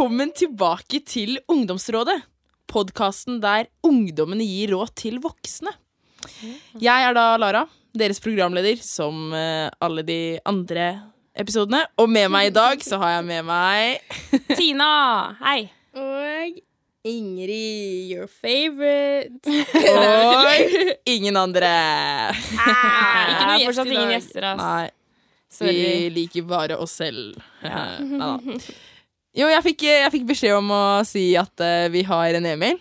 Velkommen tilbake til Ungdomsrådet. Podkasten der ungdommene gir råd til voksne. Jeg er da Lara, deres programleder, som eh, alle de andre episodene. Og med meg i dag så har jeg med meg Tina, hei. Og Ingrid, your favorite. Og ingen andre. ikke noe gjest i ingen dag. gjester. Nei, vi liker bare oss selv. Neida. Jo, jeg fikk, jeg fikk beskjed om å si at uh, vi har en Emil.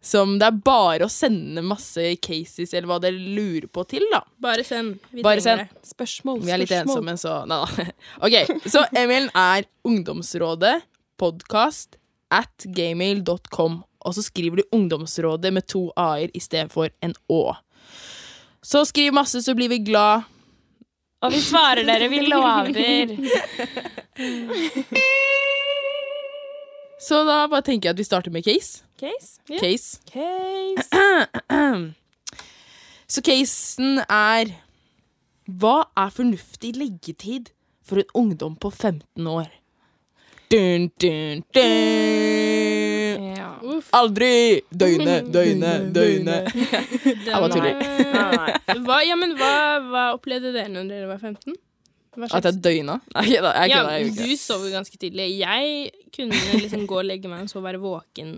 Som det er bare å sende masse cases eller hva dere lurer på til, da. Bare send. Vi Bare trenger send. det. Spørsmål, Vi er litt ensomme, så Nei da. OK, så Emil er Ungdomsrådet podcast at gmail.com. Og så skriver du Ungdomsrådet med to a-er i stedet for en å. Så skriv masse, så blir vi glad. Og vi svarer dere, vi lover. Så da bare tenker jeg at vi starter med case. Case? Yeah. Case. Case. Så casen er Hva er fornuftig leggetid for en ungdom på 15 år? Dun, dun, dun. Ja. Uff. Aldri! Døgnet, døgnet, døgnet. Jeg bare tuller. Hva, ja, men hva, hva opplevde dere når dere var 15? At jeg døgna? Nei, jeg ja, jeg du sover sov jo ganske tidlig. Jeg kunne liksom gå og legge meg og så være våken.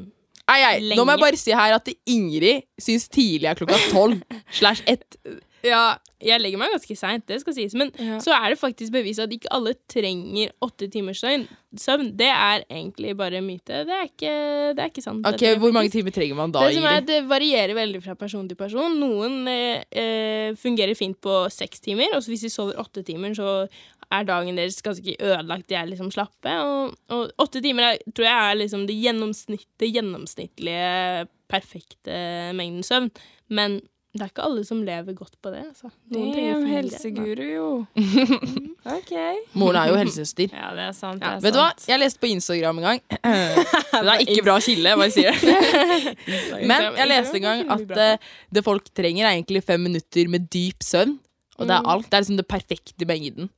Nei, jeg, nå må jeg bare si her at Ingrid syns tidlig er klokka tolv slash ett. Ja, jeg legger meg ganske seint, det skal sies. Men Ja. så er det faktisk bevist at ikke alle trenger åtte timers søvn. Det er egentlig bare myte. Det er ikke, det er ikke sant. Ok, Hvor mange timer trenger man da, det som er, det varierer veldig fra person til person. Noen eh, eh, fungerer fint på seks timer, og hvis de sover åtte timer, så er dagen deres ganske ødelagt. De er liksom slappe. Og, og åtte timer er, tror jeg er liksom det gjennomsnitt, det gjennomsnittlige perfekte mengden søvn. Men det er ikke alle som lever godt på det. Altså. Noen det er jo helseguru, jo. OK. Moren er jo helsesøster. Ja, det er sant. Det er Vet du hva? Jeg leste på Instagram en gang. Det er ikke bra kilde, jeg bare sier det. Men jeg leste en gang at eh, det folk trenger, er egentlig fem minutter med dyp søvn. Og det er alt. Det er liksom det perfekte mengden.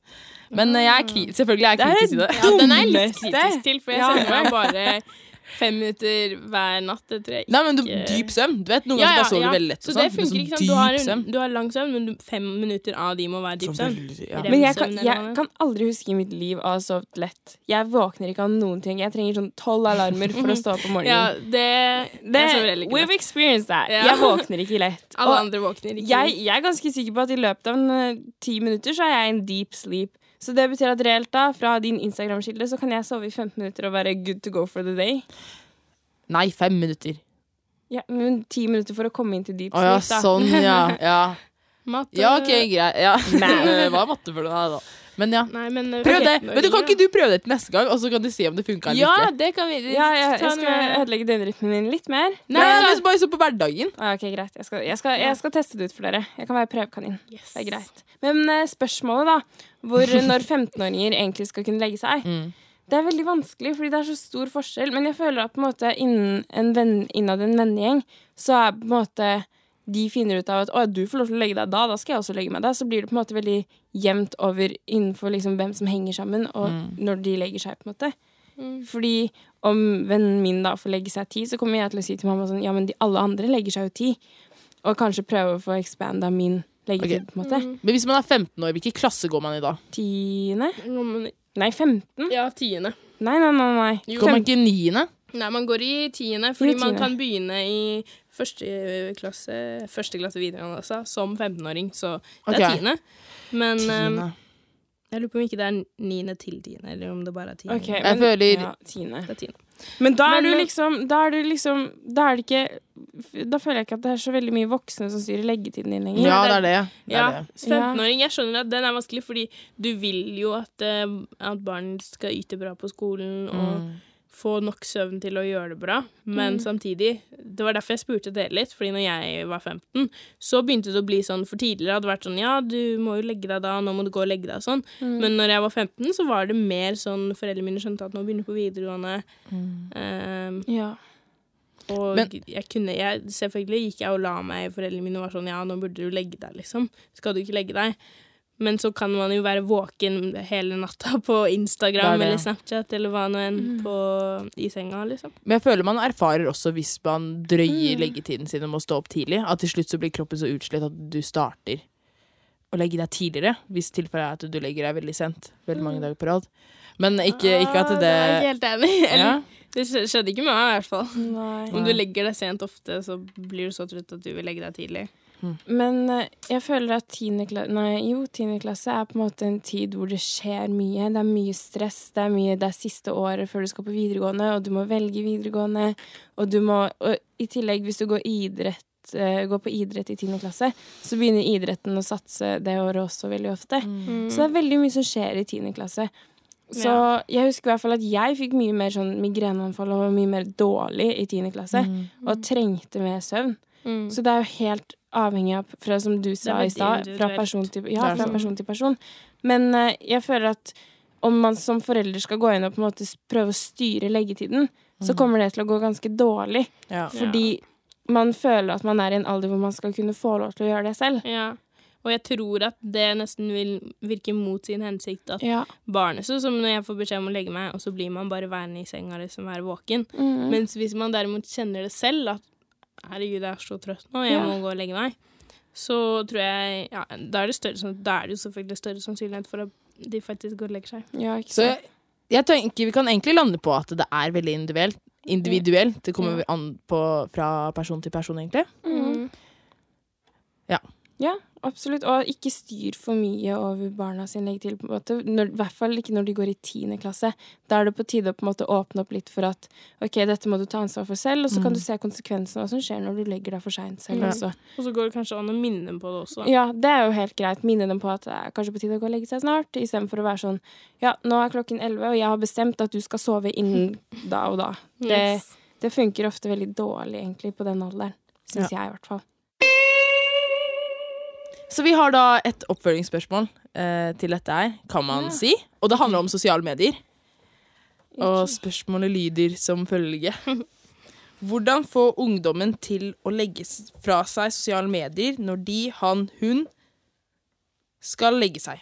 Men eh, jeg er kri selvfølgelig er jeg Det er kritisk til det. Ja, den er jeg litt kritisk til, for jeg Ja. sender meg bare fem minutter hver natt. Det tror jeg ikke Nei, men du, dyp søvn. Du vet, Noen ganger ja, bare sover du veldig lett. Så det sånn, funker sånn ikke. sant? Du har, en, du har lang søvn, men du, fem minutter av de må være dyp Sånn søvn. ja. Men jeg kan, jeg kan aldri huske i mitt liv å ha sovet lett. Jeg våkner ikke av noen ting. Jeg trenger sånn tolv alarmer for å stå opp om morgenen. Ja, det, Det, jeg sover ikke we've experienced that. Ja. Jeg våkner ikke lett. Alle andre våkner ikke. jeg, jeg er ganske sikker på at i løpet av en, eh, ti minutter så er jeg i en deep sleep. Så det betyr at reelt da, fra din Instagram-kilde, så kan jeg sove i 15 minutter og være good to go for the day. Nei, fem minutter. Ja, men ti minutter for å komme inn til deep Å ja, da. sånn, ja. Ja, Matte ja ok, greit. Ja. Hva er matte for noe? Nei, da. Men ja. Nei, men eh, Prøv det. Men du, kan ikke du prøve det til neste gang, og så kan du se om det funka eller Ja, ikke? det kan vi. Ja, ja, ta jeg skal med- ødelegge døgnrytmen min litt mer. Nei, Nei, da- men bare så på hverdagen. Ah, ok, greit. Jeg skal, jeg, skal, jeg skal teste det ut for dere. Jeg kan være prøvekanin. Yes. Det er greit. Men eh, spørsmålet, da, hvor når 15-åringer egentlig skal kunne legge seg, Mm. det er veldig vanskelig, fordi det er så stor forskjell. Men jeg føler at på en måte innen en venn, innad en vennegjeng, så er på en måte de finner ut av at å, du får lov til å legge deg da, da skal jeg også legge meg da. Så blir det på en måte veldig jevnt over innenfor liksom hvem som henger sammen, og når de legger seg, på en måte. Mm. Fordi om vennen min da får legge seg ti, så kommer jeg til å si til mamma sånn Ja, men de, alle andre legger seg jo ti. Og kanskje prøve å få expanda min leggetid, på en måte. Mm. Men hvis man er 15 år, hvilken klasse går man i da? Tiende? Nei, 15? Ja, tiende. Nei, nei, nei. nei. Går man ikke i niende? Nei, man går i tiende, fordi man kan begynne i første klasse, første klasse videregående altså, som 15-åring, så det er Ok. tiende. Men ehm, Tiende. jeg lurer på om ikke det er niende til tiende, eller om det bare er tiende. Ok, Jeg føler- ja, tiende. Det er tiende. Men da er Men, du eh, liksom Da er du liksom Da er det ikke Da føler jeg ikke at det er så veldig mye voksne som styrer leggetiden din lenger. Ja, det er det. det, Ja, er det. 15-åring, jeg skjønner at den er vanskelig, fordi du vil jo at, eh, at barn skal yte bra på skolen og Mm. Få nok søvn til å gjøre det bra, men samtidig Det var derfor jeg spurte dere litt, fordi når jeg var 15, så begynte det å bli sånn For tidligere hadde det vært sånn Ja, du må jo legge deg da, nå må du gå og legge deg og sånn. Men når jeg var 15, så var det mer sånn Foreldrene mine skjønte at nå begynner på videregående. ehm, Ja. og Men- jeg kunne jeg, Selvfølgelig gikk jeg og la meg. Foreldrene mine var sånn Ja, nå burde du legge deg, liksom. Skal du ikke legge deg? Men så kan man jo være våken hele natta på Instagram Det det. eller Snapchat eller hva nå enn Mm. på, i senga, liksom. Men jeg føler man erfarer også hvis man drøyer Mm. leggetiden sin om å stå opp tidlig, at til slutt så blir kroppen så utslitt at du starter å legge deg tidligere. Hvis tilfellet er at du legger deg veldig sent. Veldig mange dager på rad. Men ikke, ikke at Ah, Jeg er helt enig. Ja. Det skjedde ikke med meg, i hvert fall. Nei. Om du legger deg sent ofte, så blir du så trøtt at du vil legge deg tidlig. Men eh, jeg føler at tiendeklasse er på en måte en tid hvor det skjer mye. Det er mye stress. Det er mye Det er siste året før du skal på videregående, og du må velge videregående. Og du må Og i tillegg, hvis du går idrett eh, Går på idrett i tiende klasse, så begynner idretten å satse det året også veldig ofte. Mm. Så det er veldig mye som skjer i tiende klasse. Så Ja. jeg husker i hvert fall at jeg fikk mye mer sånn migreneanfall og var mye mer dårlig i tiende klasse. Mm. Og trengte mer søvn. Mm. Så det er jo helt avhengig av, fra, som du sa i stad, fra person til, ja, fra sånn. person til person. Men uh, jeg føler at om man som forelder skal gå inn og på en måte prøve å styre leggetiden, så kommer det til å gå ganske dårlig. Ja. Fordi man føler at man er i en alder hvor man skal kunne få lov til å gjøre det selv. Ja. Og jeg tror at det nesten vil virke mot sin hensikt at Ja. barnet Sånn som når jeg får beskjed om å legge meg, og så blir man bare værende i senga liksom være våken. Mm. Mens hvis man derimot kjenner det selv, at herregud, jeg er så trøtt nå, jeg Ja. må gå og legge meg, så tror jeg ja, da er det større Da er det jo selvfølgelig større sannsynlighet for at de faktisk går og legger seg. ja, ikke Så jeg, jeg tenker vi kan egentlig lande på at det er veldig individuelt. individuelt. Det kommer Ja. an på fra person til person, egentlig. Mm. Ja, absolutt. Og ikke styr for mye over barna sin leggetid. på en måte. Når, I hvert fall ikke når de går i tiende klasse. Da er det på tide å på en måte åpne opp litt for at ok, dette må du ta ansvar for selv, og så kan Mm. du se konsekvensene av hva som skjer når du legger deg for seint selv Ja. også. Og så går det kanskje an å minne dem på det også. Ja, det er jo helt greit. Minne dem på at det er kanskje på tide å gå og legge seg snart, istedenfor å være sånn ja, nå er klokken elleve, og jeg har bestemt at du skal sove innen da og da. Det, Yes. det funker ofte veldig dårlig, egentlig, på den alderen. Syns jeg, i hvert fall. Så vi har da et oppfølgingsspørsmål eh, til dette her, kan man Ja. si. Og det handler om sosiale medier. Og spørsmålet lyder som følge. Hvordan få ungdommen til å legge fra seg sosiale medier når de, han, hun skal legge seg?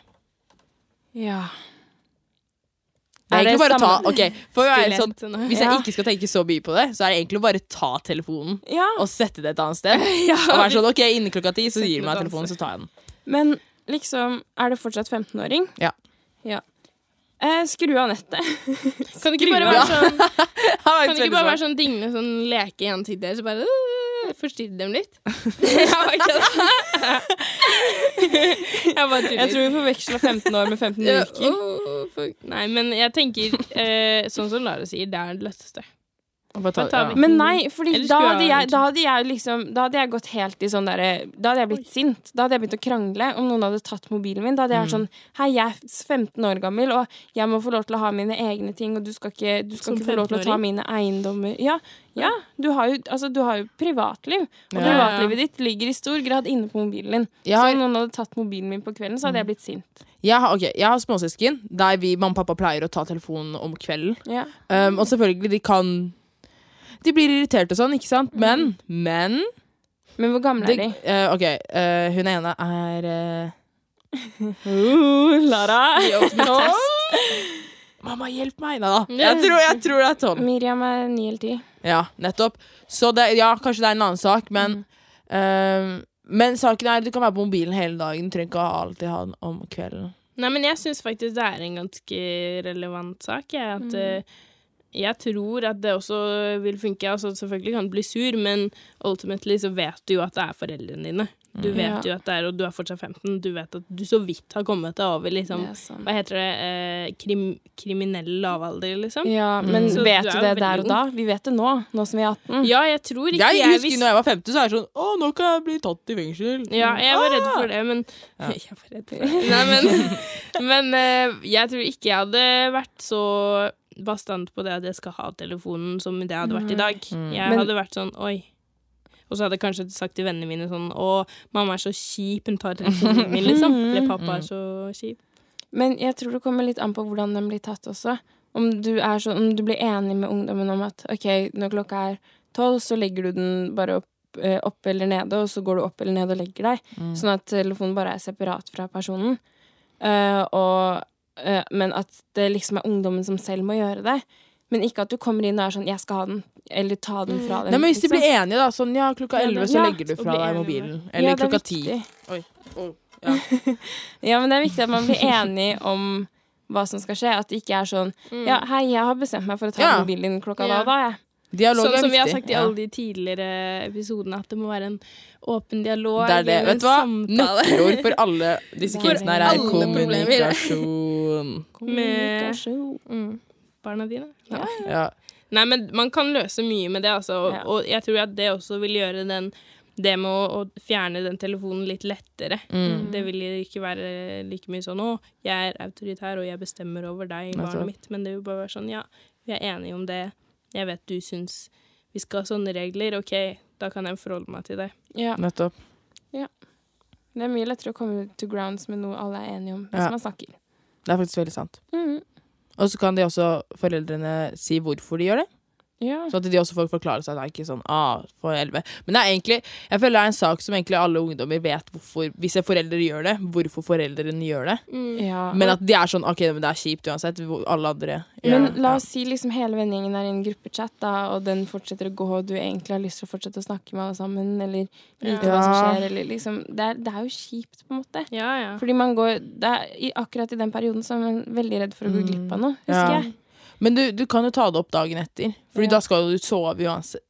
Ja. Det er Er det egentlig bare å ta okay, å være sånn, Hvis jeg Ja. ikke skal tenke så mye på det, så er det egentlig å bare ta telefonen ja. og sette det et annet sted. ja. Og være sånn OK, innen klokka ti så gir du meg telefonen, så tar jeg den. Men liksom, er det fortsatt 15-åring? Ja. ja. Eh, skru av nettet. Kan det ikke bare være sånn Kan det ikke bare være sånn dingle sånn leke i en tid der, så bare forstyrre dem litt? ja, ikke det? jeg bare tuller. Jeg tror vi forveksla 15 år med 15 uker. fuck. Nei, men jeg tenker eh, sånn som Lara sier, det er det letteste. Ta, ja. Men nei, fordi da da hadde jeg liksom Da hadde jeg gått helt i sånn derre Da hadde jeg blitt sint. Da hadde jeg begynt å krangle om noen hadde tatt mobilen min. Da hadde jeg vært sånn Hei, jeg er 15 år gammel, og jeg må få lov til å ha mine egne ting, og du skal ikke, du skal ikke få lov til å ta mine eiendommer. Ja, ja du, har jo, altså, du har jo privatliv, og privatlivet ditt ligger i stor grad inne på mobilen din. Har... Så om noen hadde tatt mobilen min på kvelden, så hadde jeg blitt sint. Jeg har, okay, jeg har småsøsken der vi, mamma og pappa pleier å ta telefonen om kvelden. Ja. Um, og selvfølgelig, de kan De blir irritert og sånn, ikke sant? Men, men Men hvor gamle er de? eh, OK, eh, hun ene er Uh, Lara! Mamma, hjelp meg! Nei da. Jeg tror, jeg tror det er tolv. Miriam er ni eller ti. Ja, nettopp. Så det, ja, kanskje det er en annen sak, men um, Men saken er du kan være på mobilen hele dagen. Du trenger ikke alltid ha den om kvelden. Nei, men jeg syns faktisk det er en ganske relevant sak. Jeg, at, eh, jeg tror at det også vil funke. Altså, selvfølgelig kan du bli sur, men ultimately så vet du jo at det er foreldrene dine. Du vet Ja. jo at det er, og du er fortsatt 15, du vet at du så vidt har kommet deg over liksom. Hva heter det? Eh, krim, kriminell lavalder, liksom. Ja, men Mm. Vet du du det der og da? Vi vet det nå, nå som vi er 18. Ja, jeg tror ikke Jeg jeg, husker visste- når jeg var 15, så er det sånn Å, nå kan jeg bli tatt i fengsel. Ja, jeg var redd for det, men Ja. Jeg var redd for det. Nei, men, men eh, jeg tror ikke jeg hadde vært så bastant på det at jeg skal ha telefonen som det hadde vært i dag. Mm. Jeg hadde vært sånn oi. Og så hadde jeg kanskje sagt til vennene mine sånn Å, mamma er så kjip, hun tar telefonen min, liksom. Eller pappa er så kjip. Men jeg tror det kommer litt an på hvordan den blir tatt også. Om du, er sånn, om du blir enig med ungdommen om at ok, når klokka er tolv, så legger du den bare opp, eh, opp eller nede, og så går du opp eller ned og legger deg. Mm. Sånn at telefonen bare er separat fra personen. Uh, og, men at det liksom er ungdommen som selv må gjøre det. Men ikke at du kommer inn og er sånn 'jeg skal ha den', eller ta den fra dem. Nei, men Hvis de liksom. blir enige, da. Sånn ja, klokka elleve 11 så ja, legger du fra deg mobilen. Eller er klokka 10. Oi. Oh, Ja. Ja, men det er viktig at man blir enig om hva som skal skje. At det ikke er sånn Mm. 'ja, hei, jeg har bestemt meg for å ta Ja. mobilen klokka Ja. da og da', jeg'. Dialog Sånn er som vi har sagt i Ja. alle de tidligere episodene, at det må være en åpen dialog. Det er det. Vet du hva? Nøkkelord for alle disse kidsene her er kommunikasjon. Kommunikasjon. Mm. Barna dine. Ja. Ja. Nei, men man kan løse mye med det, altså. Og, Ja. og jeg tror at det også vil gjøre den det med å, å fjerne den telefonen litt lettere. Mm. Det vil ikke være like mye sånn 'Å, jeg er autoritær, og jeg bestemmer over deg, barnet mitt'. Men det vil bare være sånn 'Ja, vi er enige om det. Jeg vet du syns vi skal ha sånne regler. OK, da kan jeg forholde meg til det'. Ja. Nettopp. Ja. Det er mye lettere å komme to grounds med noe alle er enige om, hvis Ja. man snakker. Det er faktisk veldig sant. Mhm. Og så kan de også, foreldrene, si hvorfor de gjør det. Ja. Så at de også får forklare seg. Det er ikke sånn ah, for 11. Men det er egentlig Jeg føler det er en sak som egentlig alle ungdommer vet hvorfor Hvis foreldre gjør det, hvorfor foreldrene gjør det. ja. Men at de er sånn OK, men det er kjipt uansett. Alle andre gjør Men det. la oss si liksom hele vennegjengen er i en gruppechat, da, og den fortsetter å gå, og du egentlig har lyst til å fortsette å snakke med alle sammen, eller vite hva som skjer, eller liksom det er, det er jo kjipt, på en måte. Ja, ja. Fordi man går det er, Akkurat i den perioden så er man veldig redd for å gå Mm. glipp av noe, Ja. husker jeg. Men du, du kan jo ta det opp dagen etter. Fordi Ja. da skal du sove uansett.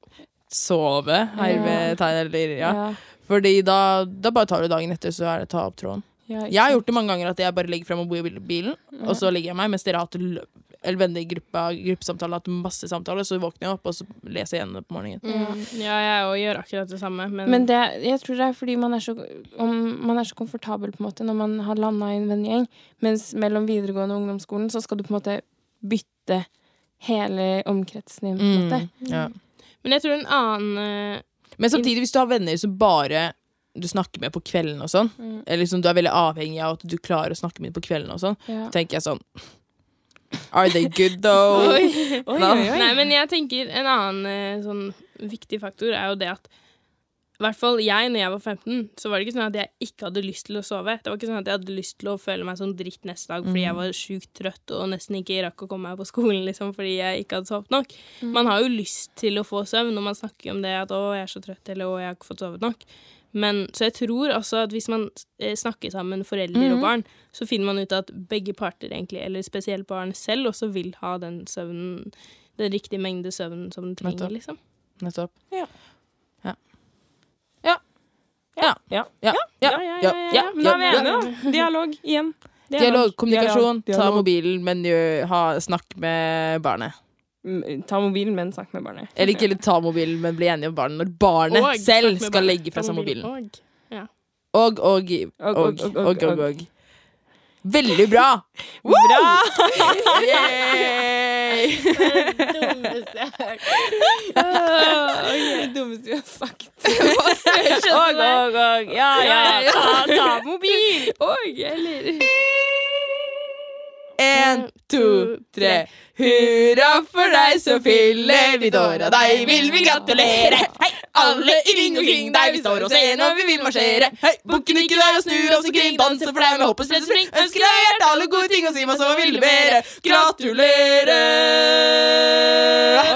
Sove, hermetegn, eller ja. Ja. Fordi da, da bare tar du dagen etter, så er det ta opp tråden. Ja, Jeg har gjort det mange ganger at jeg bare legger frem mobilen, og så legger jeg meg, mens dere har hatt eller venner i gruppa, gruppesamtale, hatt masse samtaler, så våkner jeg opp, og så leser jeg igjen på morgenen. Mm. ja, jeg òg gjør akkurat det samme, men, Men det, jeg tror det er fordi man er, så, om, man er så komfortabel på en måte når man har landa i en vennegjeng. Mens mellom videregående og ungdomsskolen så skal du på en måte bytte hele omkretsen din. på en måte. Mm, ja. men jeg tror en annen eh, Men samtidig, hvis du har venner som bare du snakker med på kvelden og sånn, Mm. eller liksom du er veldig avhengig av at du klarer å snakke med dem på kvelden og sånn, Ja. tenker jeg sånn Are they good, though? Oi. Oi, oi. Nei, men jeg tenker en annen eh, sånn viktig faktor er jo det at i hvert fall jeg, når jeg var 15, så var det ikke sånn at jeg ikke hadde lyst til å sove. Det var ikke sånn at jeg hadde lyst til å føle meg som dritt neste dag fordi jeg var sjukt trøtt og nesten ikke rakk å komme meg på skolen liksom, fordi jeg ikke hadde sovet nok. Man har jo lyst til å få søvn når man snakker om det at 'å, jeg er så trøtt', eller 'å, jeg har ikke fått sovet nok'. Men, så jeg tror også at hvis man eh, snakker sammen, foreldre og barn, så finner man ut at begge parter, egentlig, eller spesielt barn selv, også vil ha den søvnen, den riktige mengde søvn som den trenger, Nettopp. liksom. Nettopp. Ja. Ja. Ja. Ja. Ja. Ja. Ja. Ja. Men da er vi enige, da. Dialog igjen. Dialog, kommunikasjon, Dialog. ta mobilen, men ha, snakk med barnet. Mm, Ta mobilen, men snakk med barnet. Eller ikke ta mobilen, men bli enige om barnet når barnet Og selv skal barnet. legge fra seg mobilen. Og. Og, og, og, Og, og, og, og, og, det Veldig bra! Bra! Yay! Det dummeste vi har sagt. Og, og, og. Ja, ja, ja. Ta, ta mobil! Og, eller En, to, tre. Hurra for deg så fyller vi år, av deg vil vi gratulere. Hei, alle i ring omkring deg, vi står og ser når vi vil marsjere. Hei, bukken ikke der og snur oss omkring, danser for deg med hopp og sprett og spring. Ønsker deg hjertet alle gode ting og si meg så vil du mere. Gratulerer!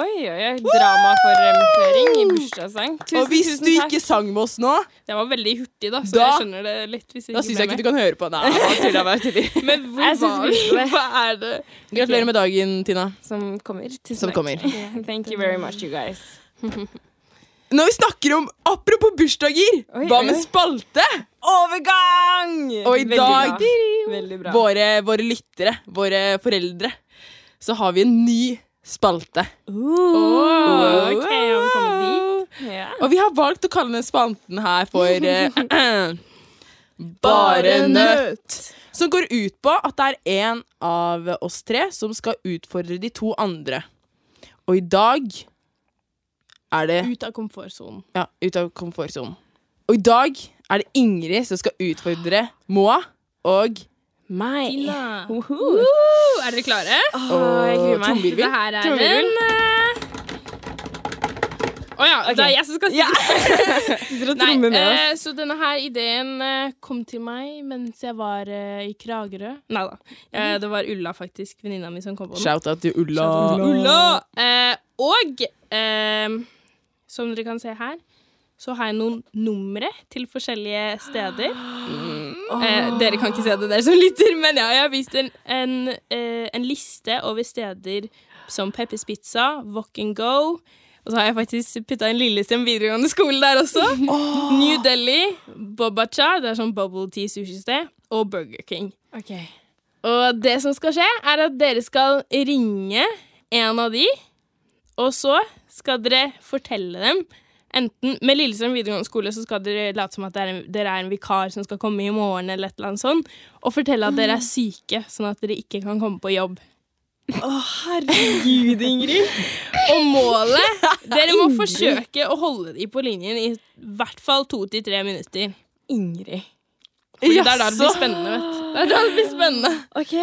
Oi, oi, oi. Dramaforremføring i bursdagssang. Tusen, Og hvis du takk. ikke sang med oss nå, Det var veldig hurtig, da, så Da- jeg skjønner det litt. Hvis da syns jeg ikke du kan høre på. Nei, tulla, bare tuller. Men hvor var vi det. Hva er det? Gratulerer med dagen, Tina. Som kommer. Tusen Som takk. kommer. Thank you very much, you guys. Når vi snakker om Apropos bursdager, Oi, hva med spalte? Overgang! Og i Veldig dag bra. Veldig bra. våre, våre lyttere, våre foreldre, så har vi en ny spalte. Åh, ok, okay? Ja. Og vi har valgt å kalle den spalten her for eh, Bare nøtt. Som går ut på at det er en av oss tre som skal utfordre de to andre. Og i dag er det Ut av komfortsonen. Ja, ut av komfortsonen. Og i dag er det Ingrid som skal utfordre Moa og Meg. Tina. Uhu. Uh, er dere klare? Åh, jeg gruer meg. Det her er en eh, oh, ja, okay. det er jeg som skal si Ja. det. Sitter Nei, med oss. eh, så denne her ideen eh, kom til meg mens jeg var eh, i Kragerø. Nei da. Eh, det var Ulla, faktisk. Venninna mi som kom på den. Shout-out til Ulla. Ulla! Eh, og eh, som dere kan se her, så har jeg noen numre til forskjellige steder. Eh, dere kan ikke se det, dere som lytter, men ja, jeg har vist en, en, eh, en liste over steder som Peppers Pizza, Walk and Go. Og så har jeg faktisk putta en Lillestrøm videregående skole der også. New Delhi, Bobacha, det er sånn bubble tea sushisted, og Burger King. Okay. Og det som skal skje, er at dere skal ringe en av de, og så skal dere fortelle dem Enten med Lillestrøm videregående skole så skal dere late som at dere er, en, dere er en vikar som skal komme i morgen, eller et eller annet sånt, og fortelle at dere er syke, sånn at dere ikke kan komme på jobb. Å, herregud, Ingrid. Og målet Dere må forsøke å holde de på linjen i hvert fall to til tre minutter. Ingrid. Fordi det er da det blir spennende, vet du. Det er da det blir spennende. OK.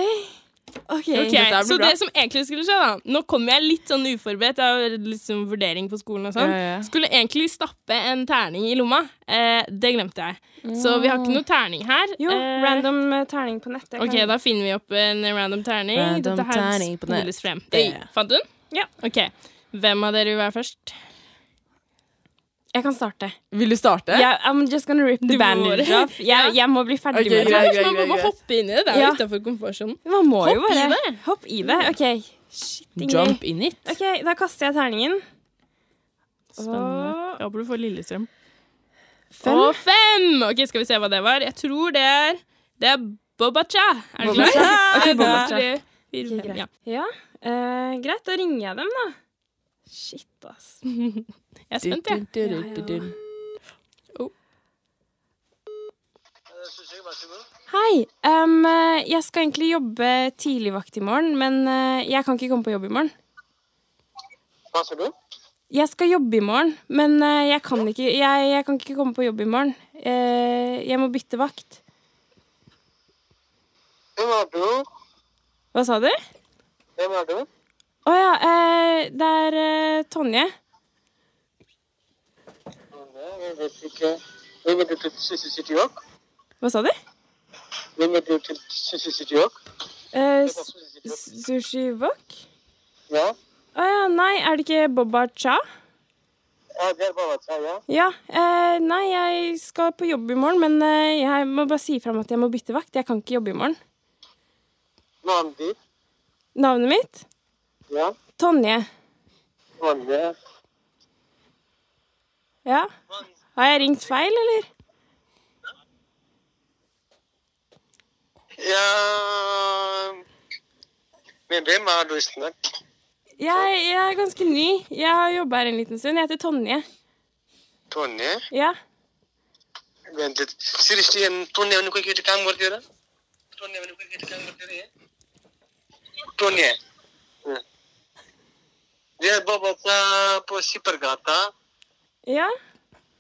Ok. Okay, Dette Så bra. det som egentlig skulle skje, da Nå kommer jeg litt sånn uforberedt, jeg har liksom vurdering på skolen og sånn. Ja, ja. Skulle egentlig stappe en terning i lomma. Eh, det glemte jeg. Så vi har ikke noe terning her. Jo, Eh, random eh, terning på nettet. Ok, kan- da finner vi opp en random terning. Random Dette her terning på nett. spoles frem. Det. Oi, Fant du den? Ja. Ok. Hvem av dere vil være først? Jeg kan starte. Vil du starte? Yeah, I'm just gonna rip the bandage off. Jeg, jeg må bli ferdig okay, med det. greit. Kanskje man må bare hoppe inn i det. Det er Ja. utafor komfortsonen. Man må jo bare i det. Hopp i det. OK. Shit, Ingrid. Jump in it. OK, da kaster jeg terningen. Spennende. Og... Jeg håper du får Lillestrøm. Fem. Og fem! Ok, Skal vi se hva det var. Jeg tror det er Det er Bobacha. Er du klar? Okay, Bobacha. greit. Ja. Ja, eh, greit. Da ringer jeg dem, da. Shit, ass. Jeg er spent, jeg. Ja, ja. du. Hei. eh, jeg skal egentlig jobbe tidligvakt i morgen, men eh, jeg kan ikke komme på jobb i morgen. Hva sa du? Jeg skal jobbe i morgen, men eh, jeg kan ikke, jeg, jeg kan ikke komme på jobb i morgen. Eh, jeg må bytte vakt. Hvem er du? Hva sa du? Hvem er du? Å ja, eh, er eh, Tonje. Jeg vet ikke. Hvem er du til Sissy Hva sa du? Hvem er du til Sissy Eh? Sushi Wok? Ja? Å ja, nei, er det ikke Boba Cha? Ja, det er bare å ja. Ja, eh, nei, jeg skal på jobb i morgen, men eh, jeg må bare si fra om at jeg må bytte vakt. Jeg kan ikke jobbe i morgen. Navnet ditt? Navnet mitt? Ja. Tonje. Vanne. Ja. Har jeg ringt feil, eller? Ja med hvem har du snakket jeg, jeg, er ganske ny. Jeg har jobba her en liten stund. Jeg heter Tonje. Tonje? Ja. Vent litt. Sier ikke igjen Tonje har noe kvitt kan gjøre? Tonje har noe kvitt kan gjøre? Tonje. Ja. Det er Babata på Skippergata. Ja.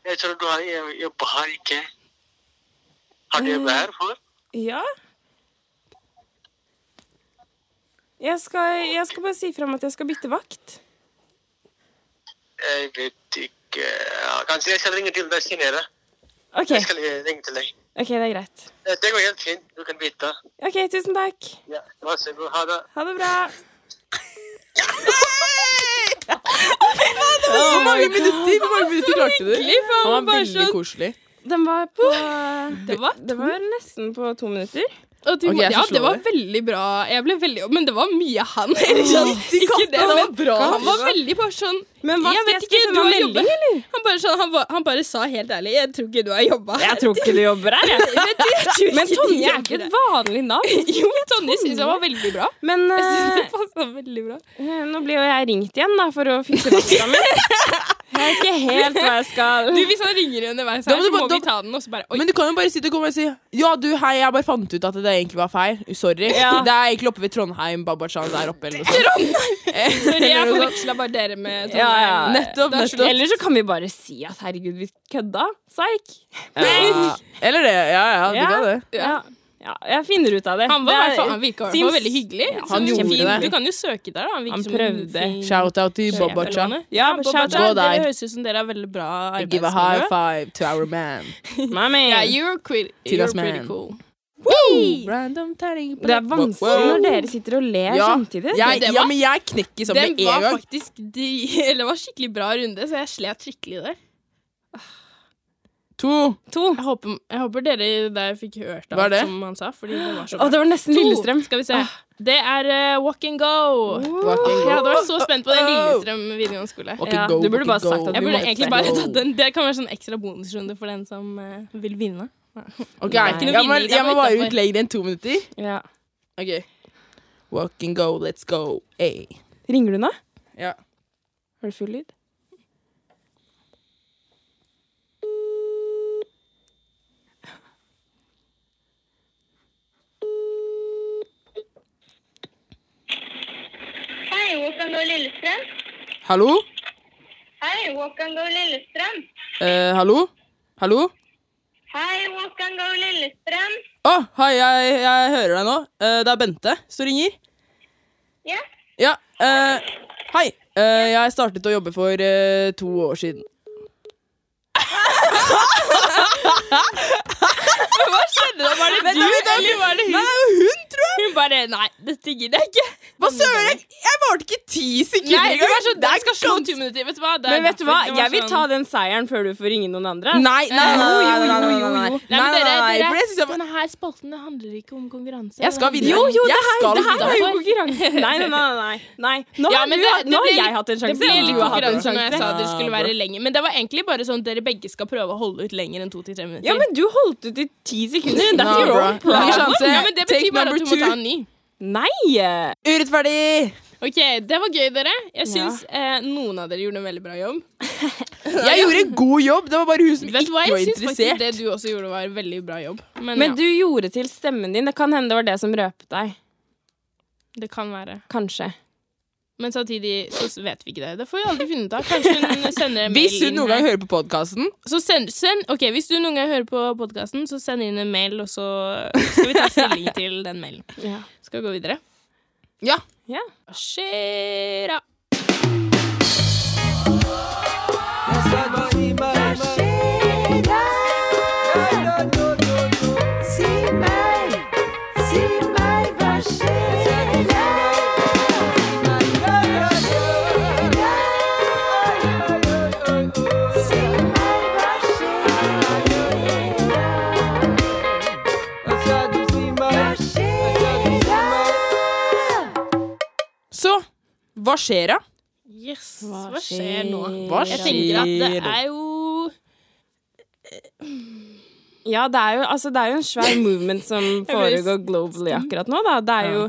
Jeg tror du har jobb her ikke. Har du jobb her før? Ja. Jeg skal, jeg skal bare si fra om at jeg skal bytte vakt. Jeg vet ikke Kanskje jeg skal ringe til deg senere. OK, Jeg skal ringe til deg. ok, det er greit. Det går helt fint. Du kan bytte. OK, tusen takk. Ja, Vær så god. Ha det. Ha det bra. Hvor mange minutter Hvor mange minutter klarte du? For Han var bare veldig sånn koselig. Den var på Det var Det var nesten på to minutter. Og du, Ok, ja, det var det. veldig bra. Jeg ble veldig, men det var mye han. Eller sånn. Ikke det, var men bra. Han var veldig bare sånn Men hva jeg vet ikke, du har jobba. Han bare, sånn, han, han bare sa helt ærlig Jeg tror ikke du har jobba Jeg tror ikke du jobber her, jeg. Jeg tror Men du Tonje er ikke et vanlig navn. Jo, Tonje syns jeg var veldig bra. Men Jeg synes eh, det veldig bra eh, nå blir jo jeg ringt igjen da, for å fikse vakta mi. Jeg vet ikke helt hva jeg skal Du, Hvis han ringer underveis her, må så må da, vi ta den. Og så bare Oi, Men du kan jo bare sitte og komme og si Ja, du, hei, jeg bare fant ut at det egentlig var feil. Sorry. Ja. Det er egentlig oppe ved Trondheim, Babachan der oppe. Eller noe sånt. sorry, jeg forveksla bare dere med Trondheim. Ja, ja. Nettopp, nettopp. Eller så kan vi bare si at herregud, vi kødda. Psyk. Ja. Eller det. Ja, ja, du Ja. kan det. Ja. Ja, jeg finner ut av det. Han, var, i Det er- han virka i hvert fall veldig hyggelig. Ja, han gjorde fin- det. Du kan jo søke der, da. Han, Han prøvde. Shout-out til Bobacha. Ja. Bobacha. Det høres ut som dere er veldig bra Give a high five to our man. My man. Yeah, you're, you're pretty man. cool. Random terning Det er vanskelig Wow. når dere sitter og ler Ja. samtidig. Jeg, det ja, men jeg knekker sånn med en gang. faktisk de, det var skikkelig bra runde, så jeg slet skikkelig der. To. To. Jeg håper, jeg håper dere der fikk hørt Hva er alt det? som han sa. Fordi det var så Å, det var nesten Lillestrøm. Skal vi se. Det er uh, Walk and Go. Walk and Jeg hadde go. vært så spent på den Oh, oh. Lillestrøm videregående skole. Ja, go, du burde bare sagt at Jeg burde egentlig bare tatt den. Det kan være sånn ekstra bonusrunde for den som uh, vil vinne. Ok, Nei. jeg må, jeg må bare utlegge den to minutter. Ja. Ok. Walk and go, let's go. Hey. Ringer du nå? Ja. Har du full lyd? Hei, Walk and Go Lillestrøm. Hallo? Hei, Walk and Go Lillestrøm. Eh, hallo? Hallo? Hei, Walk and Go Lillestrøm. Å, hei, jeg, jeg hører deg nå. Eh, det er Bente som ringer. Ja, Ja, eh, hei. Eh, jeg startet å jobbe for eh, to år siden. Men Hva skjedde da? Var det du, eller var det hun? Nei, det var hun, tror jeg. Hun bare Nei, dette gidder jeg ikke. Hva søren? Jeg varte ikke ti sekunder engang. Sånn, det skal slå ti minutter. Vet du hva? Men vet du hva? Jeg vil sånn. ta den seieren før du får ringe noen andre. Nei, nei, jo, jo, jo. jo, Denne her spalten handler ikke om konkurranse. Jeg skal vinne. Jo, jo, det her er jo konkurranse. Nei, nei, nei. nei. Nå har jeg hatt en sjanse. Det ble litt konkurranse når jeg sa dere skulle være lenger Men det var egentlig bare sånn dere begge skal prøve å holde ut lenger enn to til tre minutter. Ja, men du holdt ut i ti sekunder. That's no, your own problem. ja, men det betyr bare at du må ta en ny. Nei! Urettferdig! Ok, Det var gøy, dere. Jeg Ja. eh, noen av dere gjorde en veldig bra jobb. Jeg gjorde en god jobb. Det var bare hun som Vet ikke hva, var Jeg syns faktisk interessert. det du også gjorde, var en veldig bra jobb. Men, Men ja, du gjorde til stemmen din. Det kan hende det var det som røpet deg. det kan være. Kanskje. Men samtidig så vet vi ikke det. Det får vi aldri finne ut av. Kanskje hun sender en mail Hvis hun noen gang hører på podkasten Så send, send, ok, Hvis du noen gang hører på podkasten, så send inn en mail, og så skal vi ta stilling til den mailen. Ja. Skal vi gå videre? Ja. ja. Hva hva skjer da? Yes, Hva hva, skjer nå? Hva skjer? Jeg tenker at det er jo Ja, det er, jo, altså, det er jo en svær movement som foregår globally akkurat nå. Da. Det er jo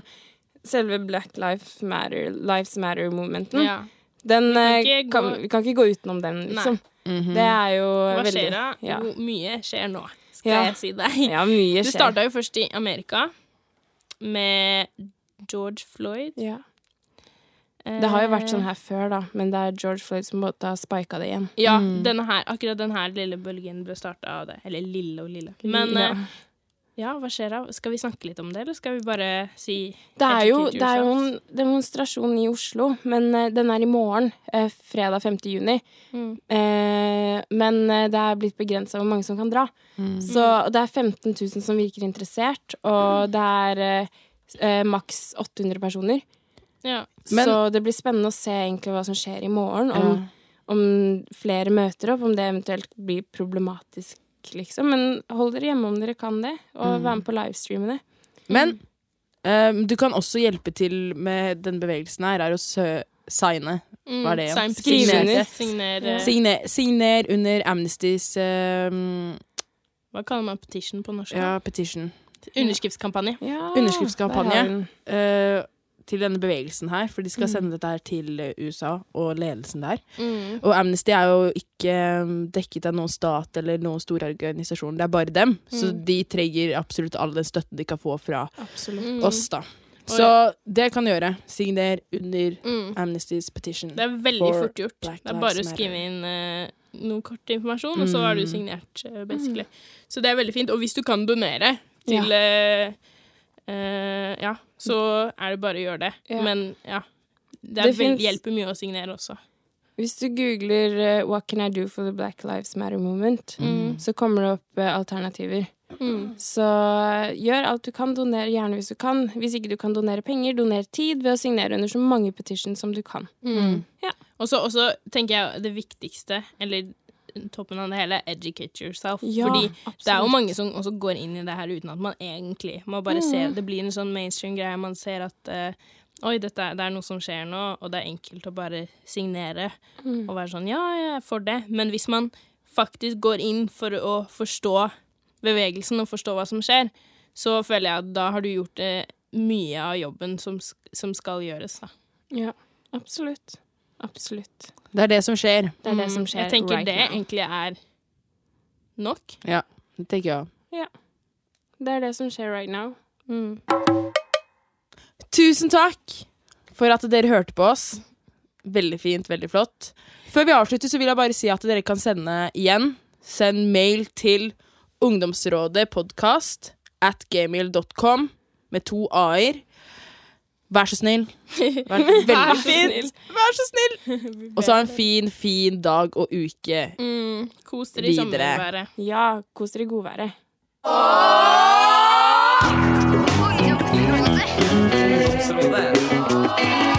selve Black Lives Matter, Lives Matter-movementen. ja. Den Vi kan eh, gå- vi kan ikke gå utenom den, liksom. Det er jo Hva veldig skjer da? Ja. Mye skjer nå, skal Ja. jeg si deg. ja, mye Det Du starta jo først i Amerika med George Floyd. Ja. Det har jo vært sånn her før, da, men det er George Floyd som måtte ha spika det igjen. Ja, denne her, akkurat denne lille bølgen ble starta av det. Eller lille og lille. Men ja. eh, ja, hva skjer da? Skal vi snakke litt om det, eller skal vi bare si Det er jo, det er jo en demonstrasjon i Oslo, men eh, den er i morgen, eh, fredag 5. juni. Mm. Eh, men eh, det er blitt begrensa hvor mange som kan dra. Så det er 15 000 som virker interessert, og det er eh, eh, maks 800 personer. Ja. Men- så det blir spennende å se egentlig hva som skjer i morgen. Om, om flere møter opp, om det eventuelt blir problematisk, liksom. Men hold dere hjemme om dere kan det, og vær med på livestreamene. Men um, du kan også hjelpe til med den bevegelsen her, er å signe. Mm, Hva er det, ja? Signere. Signere. Signer Signer, under Amnestys um, Hva kaller man petition på norsk? ja, petition. Underskriftskampanje. Ja, Underskriftskampanje. eh, til denne bevegelsen her, for de skal Mm. sende dette her til eh, USA og ledelsen der. Mm. Og Amnesty er jo ikke um, dekket av noen stat eller noen stor organisasjon, det er bare dem. Så Mm. de trenger absolutt all den støtten de kan få fra Absolutt. Mm. oss, da. Så det kan du gjøre. Signer under Mm. Amnestys petition. Det er veldig For fort gjort. Black Det er bare å skrive inn uh, noe kort informasjon, og så har du Mm. signert, uh, basically. Så det er veldig fint. Og hvis du kan donere til eh, eh, Ja, så er det bare å gjøre det. Ja. Men ja. Det, Det finnes- hjelper mye å signere også. Hvis du googler uh, 'What can I do for the Black Lives Matter movement', så kommer det opp uh, alternativer. Så eh, gjør alt du kan. Doner gjerne hvis du kan. Hvis ikke du kan donere penger, doner tid ved å signere under så mange petitions som du kan. Mm. Ja. og så tenker jeg det viktigste, eller toppen av det hele, educate yourself. Ja, Fordi det er jo mange som også går inn i det her uten at man egentlig må bare se. Det blir en sånn mainstream greie. Man ser at uh, Oi, dette det er noe som skjer nå, og det er enkelt å bare signere og være sånn Ja, jeg er for det. Men hvis man faktisk går inn for å forstå bevegelsen og forstå hva som skjer, så føler jeg at da har du gjort uh, mye av jobben som, som skal gjøres, da. Ja, absolutt. Absolutt. Det er det som skjer. Det er det som skjer Mm, Jeg tenker right det now. egentlig er nok. Ja, det tenker jeg. Det er det som skjer right now. Tusen takk for at dere hørte på oss. Veldig fint, veldig flott. Før vi avslutter, så vil jeg bare si at dere kan sende igjen. Send mail til ungdomsrådet podcast at gmail.com med to a-er. Vær så snill. Vær, Vær så snill. Vær så snill. Og så ha en fin, fin dag og uke. Mm, kos dere i Videre. sommerværet. Ja, kos dere i godværet. Ungdomsrådet.